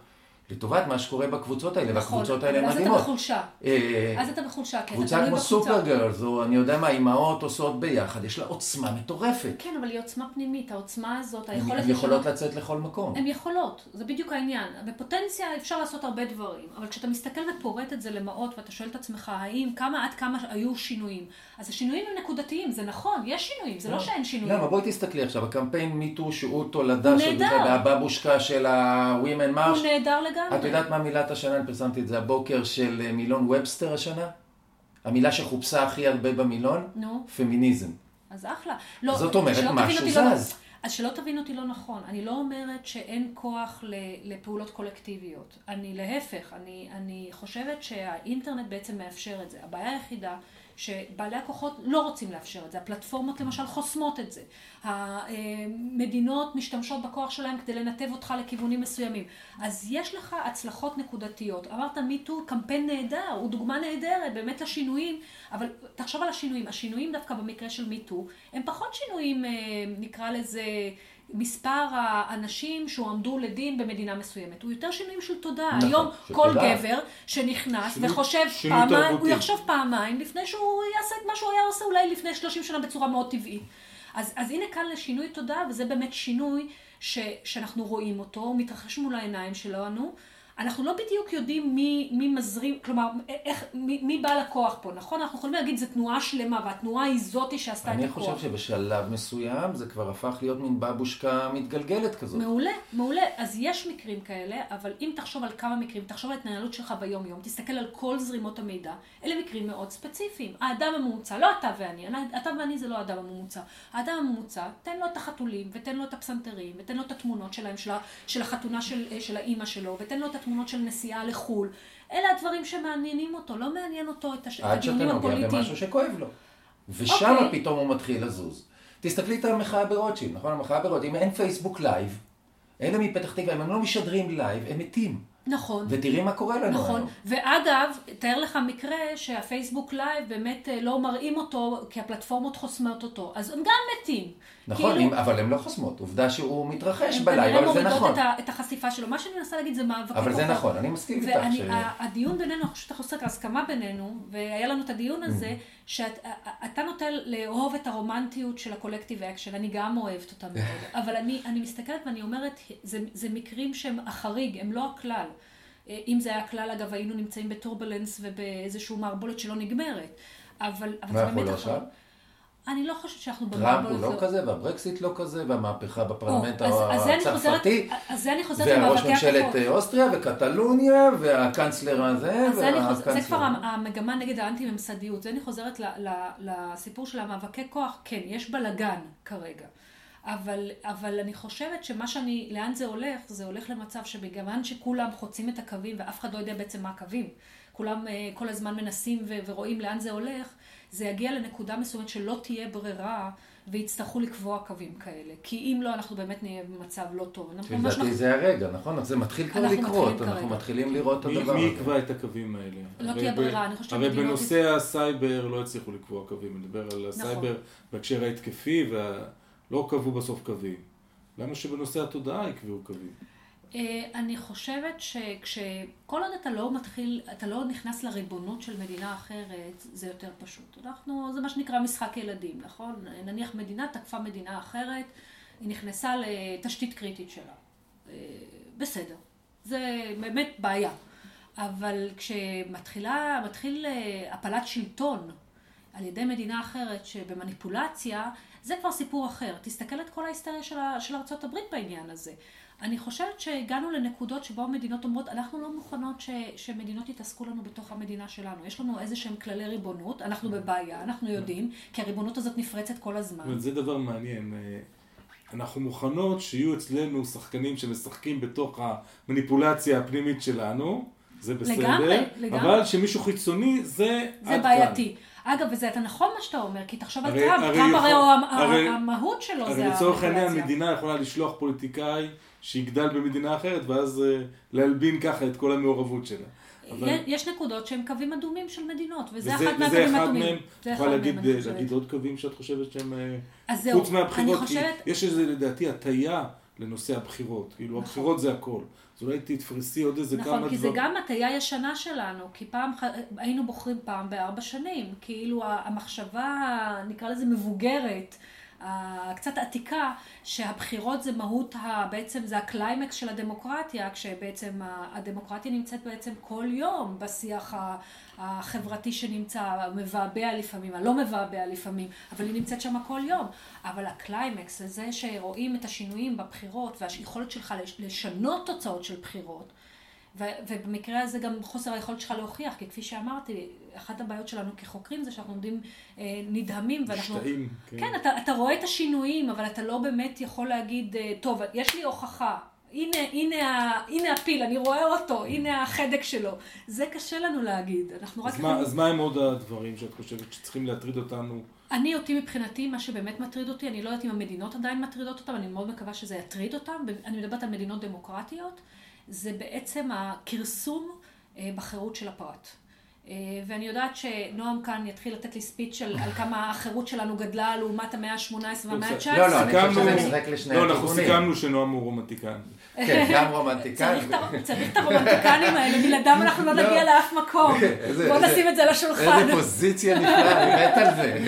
לטובת מה שקורה בקבוצות האלה, נכון, והקבוצות האלה מדהימות. מדהימות. אז אתה בחולשה. אה, אז אתה בחולשה, כן. קבוצה כמו סופר גרלס, או אני יודע מה, אימהות עושות ביחד, יש לה עוצמה מטורפת. כן, אבל היא עוצמה פנימית, העוצמה הזאת, היכולת... הן יכולות לצאת לכל מקום. הן יכולות, זה בדיוק העניין. בפוטנציה אפשר לעשות הרבה דברים, אבל כשאתה מסתכל ופורט את זה למעות, ואתה שואל את עצמך, האם, כמה עד כמה היו שינויים? אז השינויים הם נקודתיים, זה נכון, יש שינויים, זה לא, לא שאין שינויים. למה? בואי תסתכלי עכשיו, הקמפיין מיטו שהוא תולדה של הבבושקה של ה-Women March. הוא נהדר לגמרי. את יודעת מה מילת השנה? אני פרסמתי את זה הבוקר של אה, מילון ובסטר השנה? המילה שחופשה הכי הרבה במילון? נו. פמיניזם. אז אחלה. לא, זאת אומרת, משהו זז. לא, אז שלא תבין אותי לא נכון, אני לא אומרת שאין כוח לפעולות קולקטיביות. אני להפך, אני, אני חושבת שהאינטרנט בעצם מאפשר את זה. הבעיה היחידה שבעלי הכוחות לא רוצים לאפשר את זה. הפלטפורמות למשל חוסמות את זה. המדינות משתמשות בכוח שלהם כדי לנתב אותך לכיוונים מסוימים. אז יש לך הצלחות נקודתיות. אמרת מיטו, קמפיין נהדר, הוא דוגמה נהדרת באמת לשינויים, אבל תחשוב על השינויים. השינויים דווקא במקרה של מיטו, הם פחות שינויים, אה, נקרא לזה... מספר האנשים שהועמדו לדין במדינה מסוימת. הוא יותר שינויים של תודעה. נכון, היום כל תודעה. גבר שנכנס שינוי, וחושב שינוי פעמיים, תרבותי. הוא יחשוב פעמיים לפני שהוא יעשה את מה שהוא היה עושה אולי לפני 30 שנה בצורה מאוד טבעית. אז, אז הנה כאן לשינוי תודעה, וזה באמת שינוי ש, שאנחנו רואים אותו, הוא מתרחש מול העיניים שלנו. אנחנו לא בדיוק יודעים מי, מי מזרים, כלומר, איך, מי, מי בעל הכוח פה, נכון? אנחנו יכולים להגיד, זו תנועה שלמה, והתנועה היא זאתי שעשתה את הכוח. אני חושב שבשלב מסוים זה כבר הפך להיות מין בבושקה מתגלגלת כזאת. מעולה, מעולה. אז יש מקרים כאלה, אבל אם תחשוב על כמה מקרים, תחשוב על ההתנהלות שלך ביום-יום, תסתכל על כל זרימות המידע, אלה מקרים מאוד ספציפיים. האדם הממוצע, לא אתה ואני, אתה ואני זה לא האדם הממוצע. האדם הממוצע, תן לו את החתולים, ותן לו את הפסנתרים, ותן לו את התמונות שלהם, של, של החתונה של, של האימא שלו, ותן לו את תמונות של נסיעה לחו"ל. אלה הדברים שמעניינים אותו, לא מעניין אותו את הש... הדיונים הפוליטיים. עד שאתה נוגע במשהו שכואב לו. ושם okay. אוקיי. פתאום הוא מתחיל לזוז. תסתכלי את המחאה ברוטשילד, נכון? המחאה ברוטשילד, אם אין פייסבוק live, אלה מפתח תקווה, אם הם לא משדרים live, הם מתים. נכון. ותראי מה קורה לנו נכון. היום. ואגב, תאר לך מקרה שהפייסבוק live באמת אה, לא מראים אותו, כי הפלטפורמות חוסמות אותו. אז הם גם מתים. נכון, כאילו... אבל הן לא חוסמות. עובדה שהוא מתרחש ב live, אבל זה נכון. הם את החשיפה שלו. מה שאני מנסה להגיד זה מאבקי כוחות. אבל זה נכון, אני מסכים איתך. והדיון בינינו, אני חושבת חושבת ההסכמה בינינו, והיה לנו את הדיון הזה, mm-hmm. שאתה נוטה לאהוב את הרומנטיות של ה collective action, אני גם אוהבת אותה מאוד. אבל אני מסתכלת ואני אומרת, זה מקרים שהם החריג, הם לא הכלל. אם זה היה הכלל, אגב, היינו נמצאים בטורבולנס ובאיזשהו מערבולת שלא נגמרת. אבל, אבל זה באמת... מה יכול עכשיו? אני לא חושבת שאנחנו טראמפ הוא לא. כזה, והברקסיט לא כזה, והמהפכה בפרלמנט הצרפתי, למאבקי ממשלת הכוחות. אוסטריה, וקטלוניה, והקנצלר הזה, אז זה, כבר המ- המגמה נגד האנטי-ממסדיות. זה אני חוזרת לסיפור של המאבקי כוח. כן, יש בלאגן כרגע. אבל, אבל אני חושבת שמה שאני, לאן זה הולך, זה הולך למצב שבגלל שכולם חוצים את הקווים ואף אחד לא יודע בעצם מה הקווים. כולם אה, כל הזמן מנסים ורואים לאן זה הולך, זה יגיע לנקודה מסוימת שלא תהיה ברירה ויצטרכו לקבוע קווים כאלה. כי אם לא, אנחנו באמת נהיה במצב לא טוב. לדעתי זה הרגע, נכון? זה מתחיל כבר לקרות, מתחילים אנחנו. מתחילים לראות את מי, הדבר מי הזה. יקבע את הקווים האלה? לא תהיה ב- ברירה, אני חושבת הרי בנושא הסייבר לא הצליחו לקבוע קווים, אני מדבר על הסייבר בהקשר ההתקפי, ולא קבעו בסוף קווים. למה שבנושא התודעה יקבעו קווים? אה, אני חושבת שכל עוד אתה לא מתחיל, אתה לא נכנס לריבונות של מדינה אחרת, זה יותר פשוט. אנחנו, זה מה שנקרא משחק ילדים, נכון? נניח מדינה תקפה מדינה אחרת, היא נכנסה לתשתית קריטית שלה. אה, בסדר. זה באמת בעיה. אבל כשמתחילה, מתחיל אה, הפלת שלטון על ידי מדינה אחרת שבמניפולציה, זה כבר סיפור אחר. תסתכל את כל ההיסטריה של, של ארה"ב בעניין הזה. אני חושבת שהגענו לנקודות שבו המדינות אומרות, אנחנו לא מוכנות ש, שמדינות יתעסקו לנו בתוך המדינה שלנו. יש לנו איזה שהם כללי ריבונות, אנחנו בבעיה, אנחנו יודעים, כי הריבונות הזאת נפרצת כל הזמן. זה דבר מעניין. אה, אנחנו מוכנות שיהיו אצלנו שחקנים שמשחקים בתוך המניפולציה הפנימית שלנו, זה בסדר, לגמרי, לגמרי. אבל שמישהו חיצוני זה עד זה כאן. בעייתי. אגב, וזה אתה נכון מה שאתה אומר, כי תחשוב על הרי- טראמפ, הרי טראמפ יכול- הרי המ- הרי- המהות שלו זה הרי לצורך העניין המניפולציה. מדינה יכולה לשלוח פוליטיקאי שיגדל במדינה אחרת, ואז אה, להלבין ככה את כל המעורבות שלה. אבל- יש נקודות שהן קווים אדומים של מדינות, וזה וזה- אחד וזה מהקווים אחד האדומים. מהם, זה את יכולה אחד להגיד, מהם, אני להגיד חושבת. עוד קווים שאת חושבת שהם, אה, חוץ מהבחירות, אני חושבת- יש איזה לדעתי הטיה לנושא הבחירות, כאילו נכון. הבחירות זה הכל, אז אולי תתפרסי עוד איזה כמה דברים. נכון, כי זה גם הטיה ישנה שלנו, כי פעם היינו בוחרים פעם בארבע שנים, כאילו המחשבה, נקרא לזה מבוגרת, ה- קצת עתיקה, שהבחירות זה מהות, ה- בעצם זה הקליימקס של הדמוקרטיה, כשבעצם הדמוקרטיה נמצאת בעצם כל יום בשיח החברתי שנמצא, מבעבע לפעמים, הלא מבעבע לפעמים, אבל היא נמצאת שם כל יום. אבל הקליימקס זה זה שרואים את השינויים בבחירות והיכולת שלך לש- לשנות תוצאות של בחירות. ובמקרה הזה גם חוסר היכולת שלך להוכיח, כי כפי שאמרתי, אחת הבעיות שלנו כחוקרים זה שאנחנו עומדים אה, נדהמים ואנחנו... משתאים, כן. כן, אתה, אתה רואה את השינויים, אבל אתה לא באמת יכול להגיד, אה, טוב, יש לי הוכחה. הנה, הנה, הנה הפיל, אני רואה אותו, הנה החדק שלו. זה קשה לנו להגיד. אנחנו רק אז מה- אז מה הם עוד הדברים שאת חושבת שצריכים להטריד אותנו? אני אותי מבחינתי, מה שבאמת מטריד אותי, אני לא יודעת אם המדינות עדיין מטרידות אותם, אני מאוד מקווה שזה יטריד אותם, אני מדברת על מדינות דמוקרטיות, זה בעצם הכרסום אה, בחירות של הפרט. אה, ואני יודעת שנועם כאן יתחיל לתת לי ספיץ' על, על כמה החירות שלנו גדלה לעומת המאה ה-18 והמאה ה-19. לא, לא, אני חושב סיכמנו- שזה משחק לשני לא, אנחנו הכיוונים. סיכמנו שנועם הוא רומנטיקן. כן, גם רומנטיקן. צריך את הרומנטיקנים האלה, בלעדם אנחנו לא נגיע לאף מקום. בוא נשים את זה על השולחן. איזה פוזיציה נפלאה, אני מת על זה.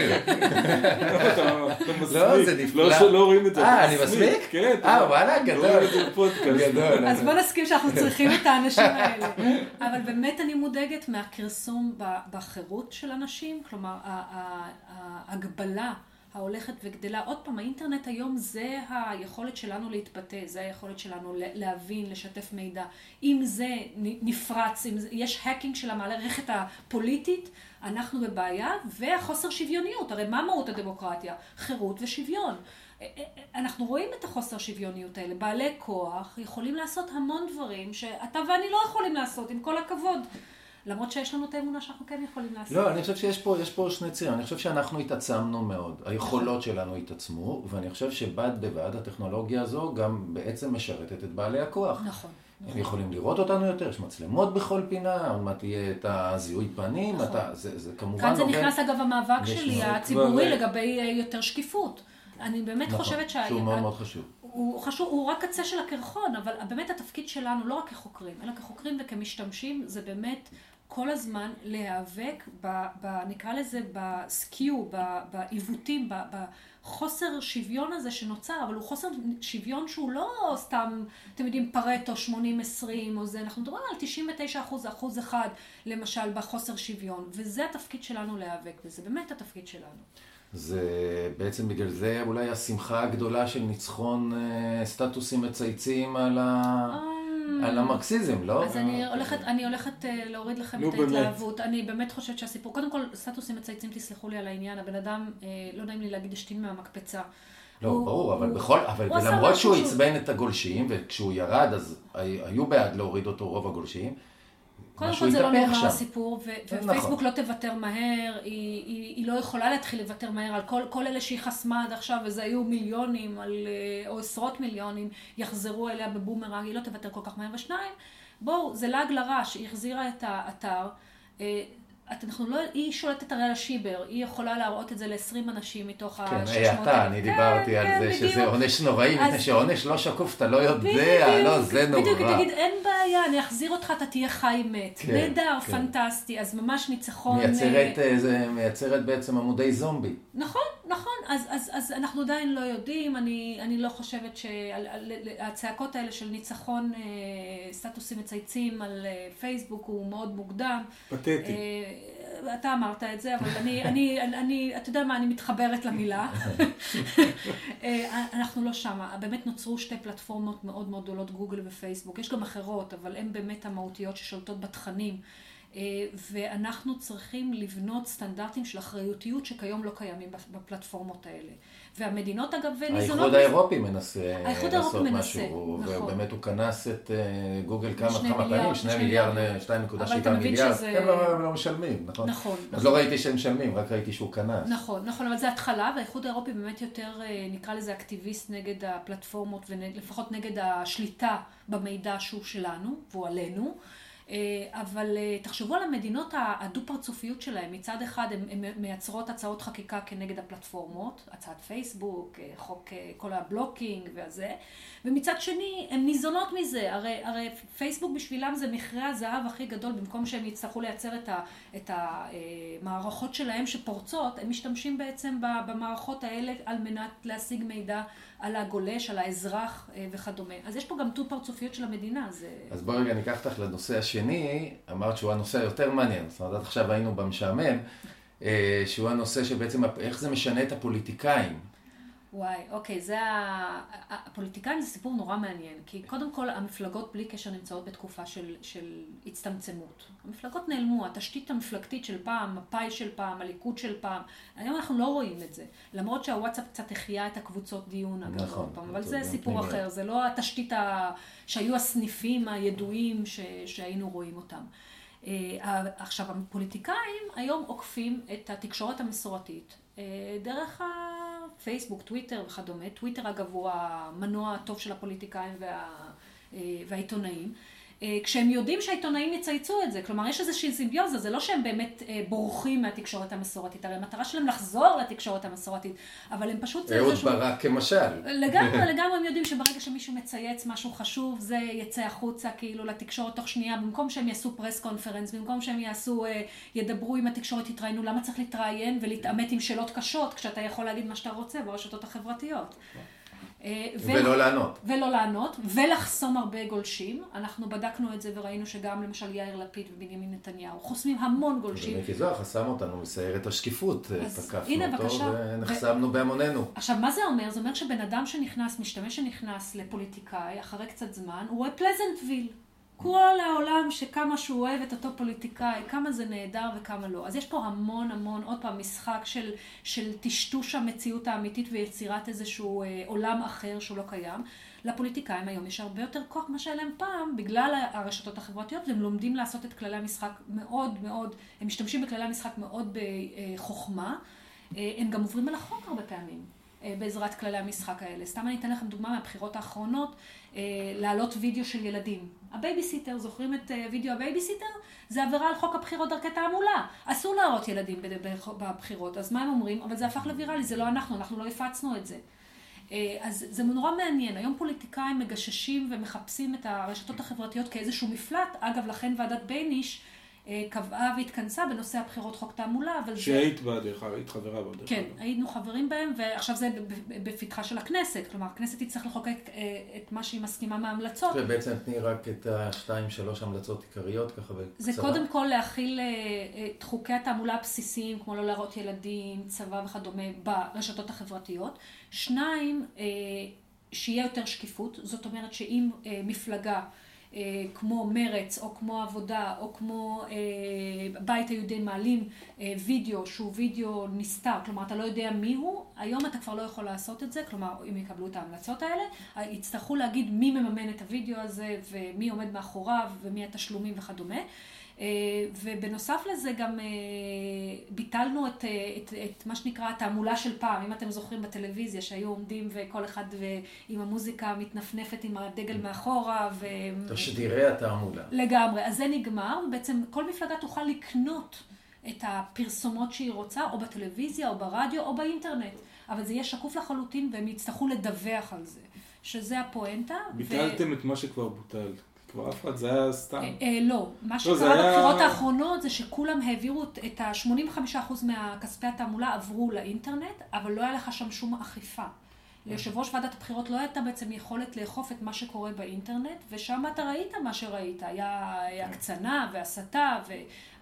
מסמיק. לא, זה נפלא. לא רואים את זה. אה, אני מסמיק? כן. אה, וואלה, לא גדול. אז בוא נסכים שאנחנו צריכים את האנשים האלה. אבל באמת אני מודאגת מהכרסום ב- בחירות של אנשים, כלומר, ההגבלה ההולכת וגדלה. עוד פעם, האינטרנט היום זה היכולת שלנו להתבטא, זה היכולת שלנו להבין, לשתף מידע. אם זה נפרץ, אם יש האקינג של המערכת הפוליטית, אנחנו בבעיה, והחוסר שוויוניות. הרי מה מהות הדמוקרטיה? חירות ושוויון. אנחנו רואים את החוסר שוויוניות האלה. בעלי כוח יכולים לעשות המון דברים שאתה ואני לא יכולים לעשות, עם כל הכבוד. למרות שיש לנו את האמונה שאנחנו כן יכולים לעשות. לא, אני חושב שיש פה, פה שני צירים. אני חושב שאנחנו התעצמנו מאוד. נכון. היכולות שלנו התעצמו, ואני חושב שבד בבד הטכנולוגיה הזו גם בעצם משרתת את בעלי הכוח. נכון. הם יכולים לראות אותנו יותר, יש מצלמות בכל פינה, עוד מעט תהיה את הזיהוי פנים, נכון. אתה, זה, זה כמובן כאן זה נובע- נכנס אגב המאבק שלי, הציבורי, כבר- לגבי אה, יותר שקיפות. אני באמת נכון, חושבת שה... שהוא מאוד מאוד חשוב. הוא חשוב, הוא רק קצה של הקרחון, אבל באמת התפקיד שלנו, לא רק כחוקרים, אלא כחוקרים וכמשתמשים, זה באמת כל הזמן להיאבק, ב, ב, נקרא לזה בסקיו, ב- בעיוותים, ב- בחוסר שוויון הזה שנוצר, אבל הוא חוסר שוויון שהוא לא סתם, אתם יודעים, פרטו 80-20 או זה, אנחנו מדברים על 99 אחוז, אחוז אחד, למשל, בחוסר שוויון, וזה התפקיד שלנו להיאבק בזה, באמת התפקיד שלנו. זה בעצם בגלל זה אולי השמחה הגדולה של ניצחון אה, סטטוסים מצייצים על, ה... על המרקסיזם, לא? אז אני הולכת, אני הולכת אה, להוריד לכם את. ההתלהבות. אני באמת חושבת שהסיפור, קודם כל, סטטוסים מצייצים, תסלחו לי על העניין, הבן אדם, אה, לא נעים לי להגיד, השתין מהמקפצה. לא, הוא- ברור, אבל הוא- בכל, אבל ולמרות משהו שהוא עצבן את הגולשים, וכשהוא ירד אז הי- היו בעד להוריד אותו רוב הגולשים, קודם כל זה לא נגמר שם. הסיפור, ו- נכון. ופייסבוק לא תוותר מהר, היא, היא, היא לא יכולה להתחיל לוותר מהר על כל, כל אלה שהיא חסמה עד עכשיו, וזה היו מיליונים על, אה, או עשרות מיליונים, יחזרו אליה בבומרנג, היא לא תוותר כל כך מהר. ושניים, בואו, זה לעג לרש, היא החזירה את האתר. את- אנחנו לא, היא שולטת הרי על השיבר, היא יכולה להראות את זה ל-20 אנשים מתוך כן, ה-600 היי אתה, אני דיברתי על זה שזה עונש נוראי, מפני אז- שעונש לא שקוף, אתה לא יודע, לא, זה נורא. בדיוק, היא תגיד, אין בעיה, אני אחזיר אותך, אתה תהיה חי מת. כן, נהדר, כן. פנטסטי, אז ממש ניצחון. מייצרת, אה, זה מייצרת בעצם עמודי זומבי. נכון, נכון, אז, אז, אז אנחנו עדיין לא יודעים, אני, אני לא חושבת שהצעקות האלה של ניצחון אה, סטטוסים מצייצים על אה, פייסבוק הוא מאוד מוקדם. פתטי. אה, אתה אמרת את זה, אבל אני, אני, אני, אני, אתה יודע מה, אני מתחברת למילה. אה, אנחנו לא שמה. באמת נוצרו שתי פלטפורמות מאוד מאוד גדולות, גוגל ופייסבוק. יש גם אחרות, אבל הן באמת המהותיות ששולטות בתכנים. אה, ואנחנו צריכים לבנות סטנדרטים של אחריותיות שכיום לא קיימים בפלטפורמות האלה. והמדינות אגב ניזונות... האיחוד. האירופי מנסה האיחוד לעשות האירופי מנסה, משהו, נכון. ובאמת הוא כנס את אה, גוגל כמה כמה פעמים, שני שני מיליארד, מיליארד. 2.7 אבל אתה מבין מיליארד, שזה- הם לא לא משלמים, נכון? נכון, אז נכון. לא ראיתי שהם משלמים, רק ראיתי שהוא כנס. נכון, נכון, אבל זה התחלה, והאיחוד האירופי באמת יותר, אה, נקרא לזה אקטיביסט נגד הפלטפורמות, ולפחות נגד השליטה במידע שהוא שלנו, והוא עלינו. אה, אבל אה, תחשבו על המדינות הדו-פרצופיות שלהם. מצד אחד הן מייצרות הצעות חקיקה כנגד הפלטפורמות, הצעת פייסבוק, אה, חוק כל הבלוקינג והזה, ומצד שני הן ניזונות מזה. הרי, הרי פייסבוק בשבילם זה מכרה הזהב הכי גדול, במקום שהם יצטרכו לייצר את, ה, את המערכות שלהם שפורצות, הם משתמשים בעצם במערכות האלה על מנת להשיג מידע על הגולש, על האזרח אה, וכדומה. אז יש פה גם דו-פרצופיות של המדינה. זה... אז בואי רגע ניקח אותך לנושא השני, אמרת שהוא הנושא היותר מעניין, זאת אומרת עד עכשיו היינו במשעמם, אה, שהוא הנושא שבעצם איך זה משנה את הפוליטיקאים. וואי, אוקיי, זה ה... הפוליטיקאים זה סיפור נורא מעניין, כי קודם כל המפלגות בלי קשר נמצאות בתקופה של, של הצטמצמות. המפלגות נעלמו, התשתית המפלגתית של פעם, מפא"י של פעם, הליכוד של פעם, היום אנחנו לא רואים את זה. למרות שהוואטסאפ קצת החיה את הקבוצות דיון, אגב, נכון, עוד פעם, אבל זה סיפור. אחר, זה לא התשתית ה... שהיו הסניפים הידועים ש... שהיינו רואים אותם. אה, עכשיו, הפוליטיקאים היום עוקפים את התקשורת המסורתית אה, דרך הפייסבוק, טוויטר וכדומה. טוויטר, אגב, הוא המנוע הטוב של הפוליטיקאים וה, אה, והעיתונאים. אה, כשהם יודעים שהעיתונאים יצייצו את זה, כלומר יש איזושהי סימביוזה, זה לא שהם באמת אה, בורחים מהתקשורת המסורתית, הרי המטרה שלהם לחזור לתקשורת המסורתית, אבל הם פשוט... אהוד איזשהו- ברק כמשל. לגמרי, לגמרי הם יודעים שברגע שמישהו מצייץ משהו חשוב, זה יצא החוצה כאילו לתקשורת תוך שנייה, במקום שהם יעשו פרס קונפרנס, במקום שהם יעשו, אה, ידברו עם התקשורת, יתראיינו, למה צריך להתראיין ולהתעמת עם שאלות קשות, כשאתה יכול להגיד מה שאתה רוצה ברשתות החברתיות. אה, ולא לענות. ולא לענות, ולחסום הרבה גולשים. אנחנו בדקנו את זה וראינו שגם למשל יאיר לפיד ובנימין נתניהו חוסמים המון גולשים. ומיקי זוהר חסם אותנו מסיירת השקיפות, אז תקפנו אותו. ונחסמנו בהמוננו. עכשיו, מה זה אומר? זה אומר שבן אדם שנכנס, משתמש שנכנס לפוליטיקאי, אחרי קצת זמן, הוא רואה פלזנטוויל. כל העולם שכמה שהוא אוהב את אותו פוליטיקאי, כמה זה נהדר וכמה לא. אז יש פה המון המון, עוד פעם, משחק של, של טשטוש המציאות האמיתית ויצירת איזשהו אה, עולם אחר שהוא לא קיים. לפוליטיקאים היום יש הרבה יותר כוח ממה שהיה להם פעם, בגלל הרשתות החברתיות, והם לומדים לעשות את כללי המשחק מאוד מאוד, הם משתמשים בכללי המשחק מאוד בחוכמה. אה, הם גם עוברים על החוק הרבה פעמים. אה, בעזרת כללי המשחק האלה. סתם אני אתן לכם דוגמה מהבחירות האחרונות, אה, להעלות וידאו של ילדים. הבייביסיטר, זוכרים את אה, וידאו הבייביסיטר? זה עבירה על חוק הבחירות דרכי תעמולה. אסור להראות ילדים בבחירות. אז מה הם אומרים? אבל זה הפך לוויראלי, זה לא אנחנו, אנחנו לא הפצנו את זה. אה, אז זה נורא מעניין. היום פוליטיקאים מגששים ומחפשים את הרשתות החברתיות כאיזשהו מפלט. אגב, לכן ועדת בייניש קבעה והתכנסה בנושא הבחירות חוק תעמולה, אבל זה... שהיית בה, דרך אגב, היית חברה בה, דרך כן, אגב. היינו חברים בהם, ועכשיו זה בפתחה של הכנסת. כלומר, הכנסת תצטרך לחוקק אה, את מה שהיא מסכימה מההמלצות. ובעצם תני רק את השתיים, שלוש המלצות עיקריות, ככה בקצרה. זה קודם כל להכיל אה, אה, את חוקי התעמולה הבסיסיים, כמו לא להראות ילדים, צבא וכדומה, ברשתות החברתיות. שניים, אה, שיהיה יותר שקיפות, זאת אומרת שאם אה, מפלגה אה, כמו מרץ, או כמו עבודה, או כמו אה, בית היהודי מעלים אה, וידאו שהוא וידאו נסתר, כלומר אתה לא יודע מי הוא, היום אתה כבר לא יכול לעשות את זה, כלומר אם יקבלו את ההמלצות האלה, אה, יצטרכו להגיד מי מממן את הוידאו הזה, ומי עומד מאחוריו, ומי התשלומים וכדומה. אה, ובנוסף לזה גם אה, ביטלנו את, אה, את, את מה שנקרא התעמולה של פעם, אם אתם זוכרים בטלוויזיה שהיו עומדים וכל אחד ו- עם המוזיקה מתנפנפת עם הדגל מאחורה ו... תשדירי התעמולה. לגמרי, אז זה נגמר, ובעצם כל מפלגה תוכל לקנות את הפרסומות שהיא רוצה, או בטלוויזיה, או ברדיו, או באינטרנט. אבל זה יהיה שקוף לחלוטין, והם יצטרכו לדווח על זה. שזה הפואנטה. ביטלתם את מה שכבר בוטל. כבר אף אחד, זה היה סתם. אה, אה, לא, מה זה שקרה בבחירות האחרונות זה שכולם העבירו את- את ה-85% מהכספי התעמולה עברו לאינטרנט, אבל לא היה לך שם שום אכיפה. ליושב ראש ועדת הבחירות לא הייתה בעצם יכולת לאכוף את מה שקורה באינטרנט, ושם אתה ראית מה שראית, היה הקצנה והסתה, ו...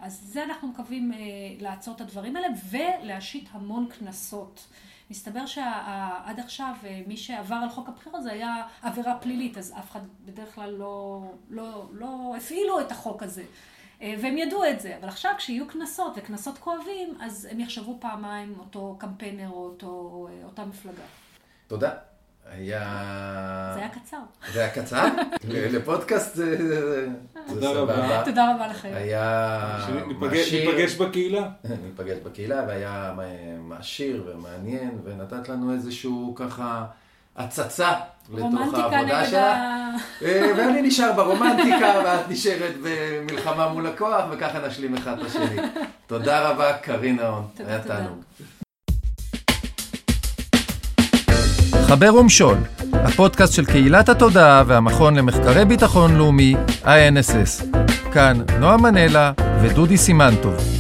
אז זה אנחנו מקווים אה, לעצור את הדברים האלה, ולהשית המון קנסות. מסתבר שעד עכשיו אה, מי שעבר על חוק הבחירות זה היה עבירה פלילית, אז אף אחד בדרך כלל לא, לא, לא הפעילו את החוק הזה. אה, והם ידעו את זה, אבל עכשיו כשיהיו קנסות וקנסות כואבים, אז הם יחשבו פעמיים אותו קמפיינר או אותו, אה, אותה מפלגה. תודה. היה... זה היה קצר. זה היה קצר? לפודקאסט זה תודה רבה. תודה רבה לכם. היה ניפגש- מעשיר. ניפגש בקהילה. ניפגש בקהילה, והיה מעשיר ומעניין, ונתת לנו איזשהו ככה הצצה לתוך העבודה נגד שלך. ה... אה, ואני נשאר ברומנטיקה, ואת נשארת במלחמה מול הכוח, וככה נשלים אחד את השני. תודה רבה, נאון. תודה, היה תודה. תענוג. חבר ומשול, הפודקאסט של קהילת התודעה והמכון למחקרי ביטחון לאומי, INSS. כאן נועה מנלה ודודי סימנטוב.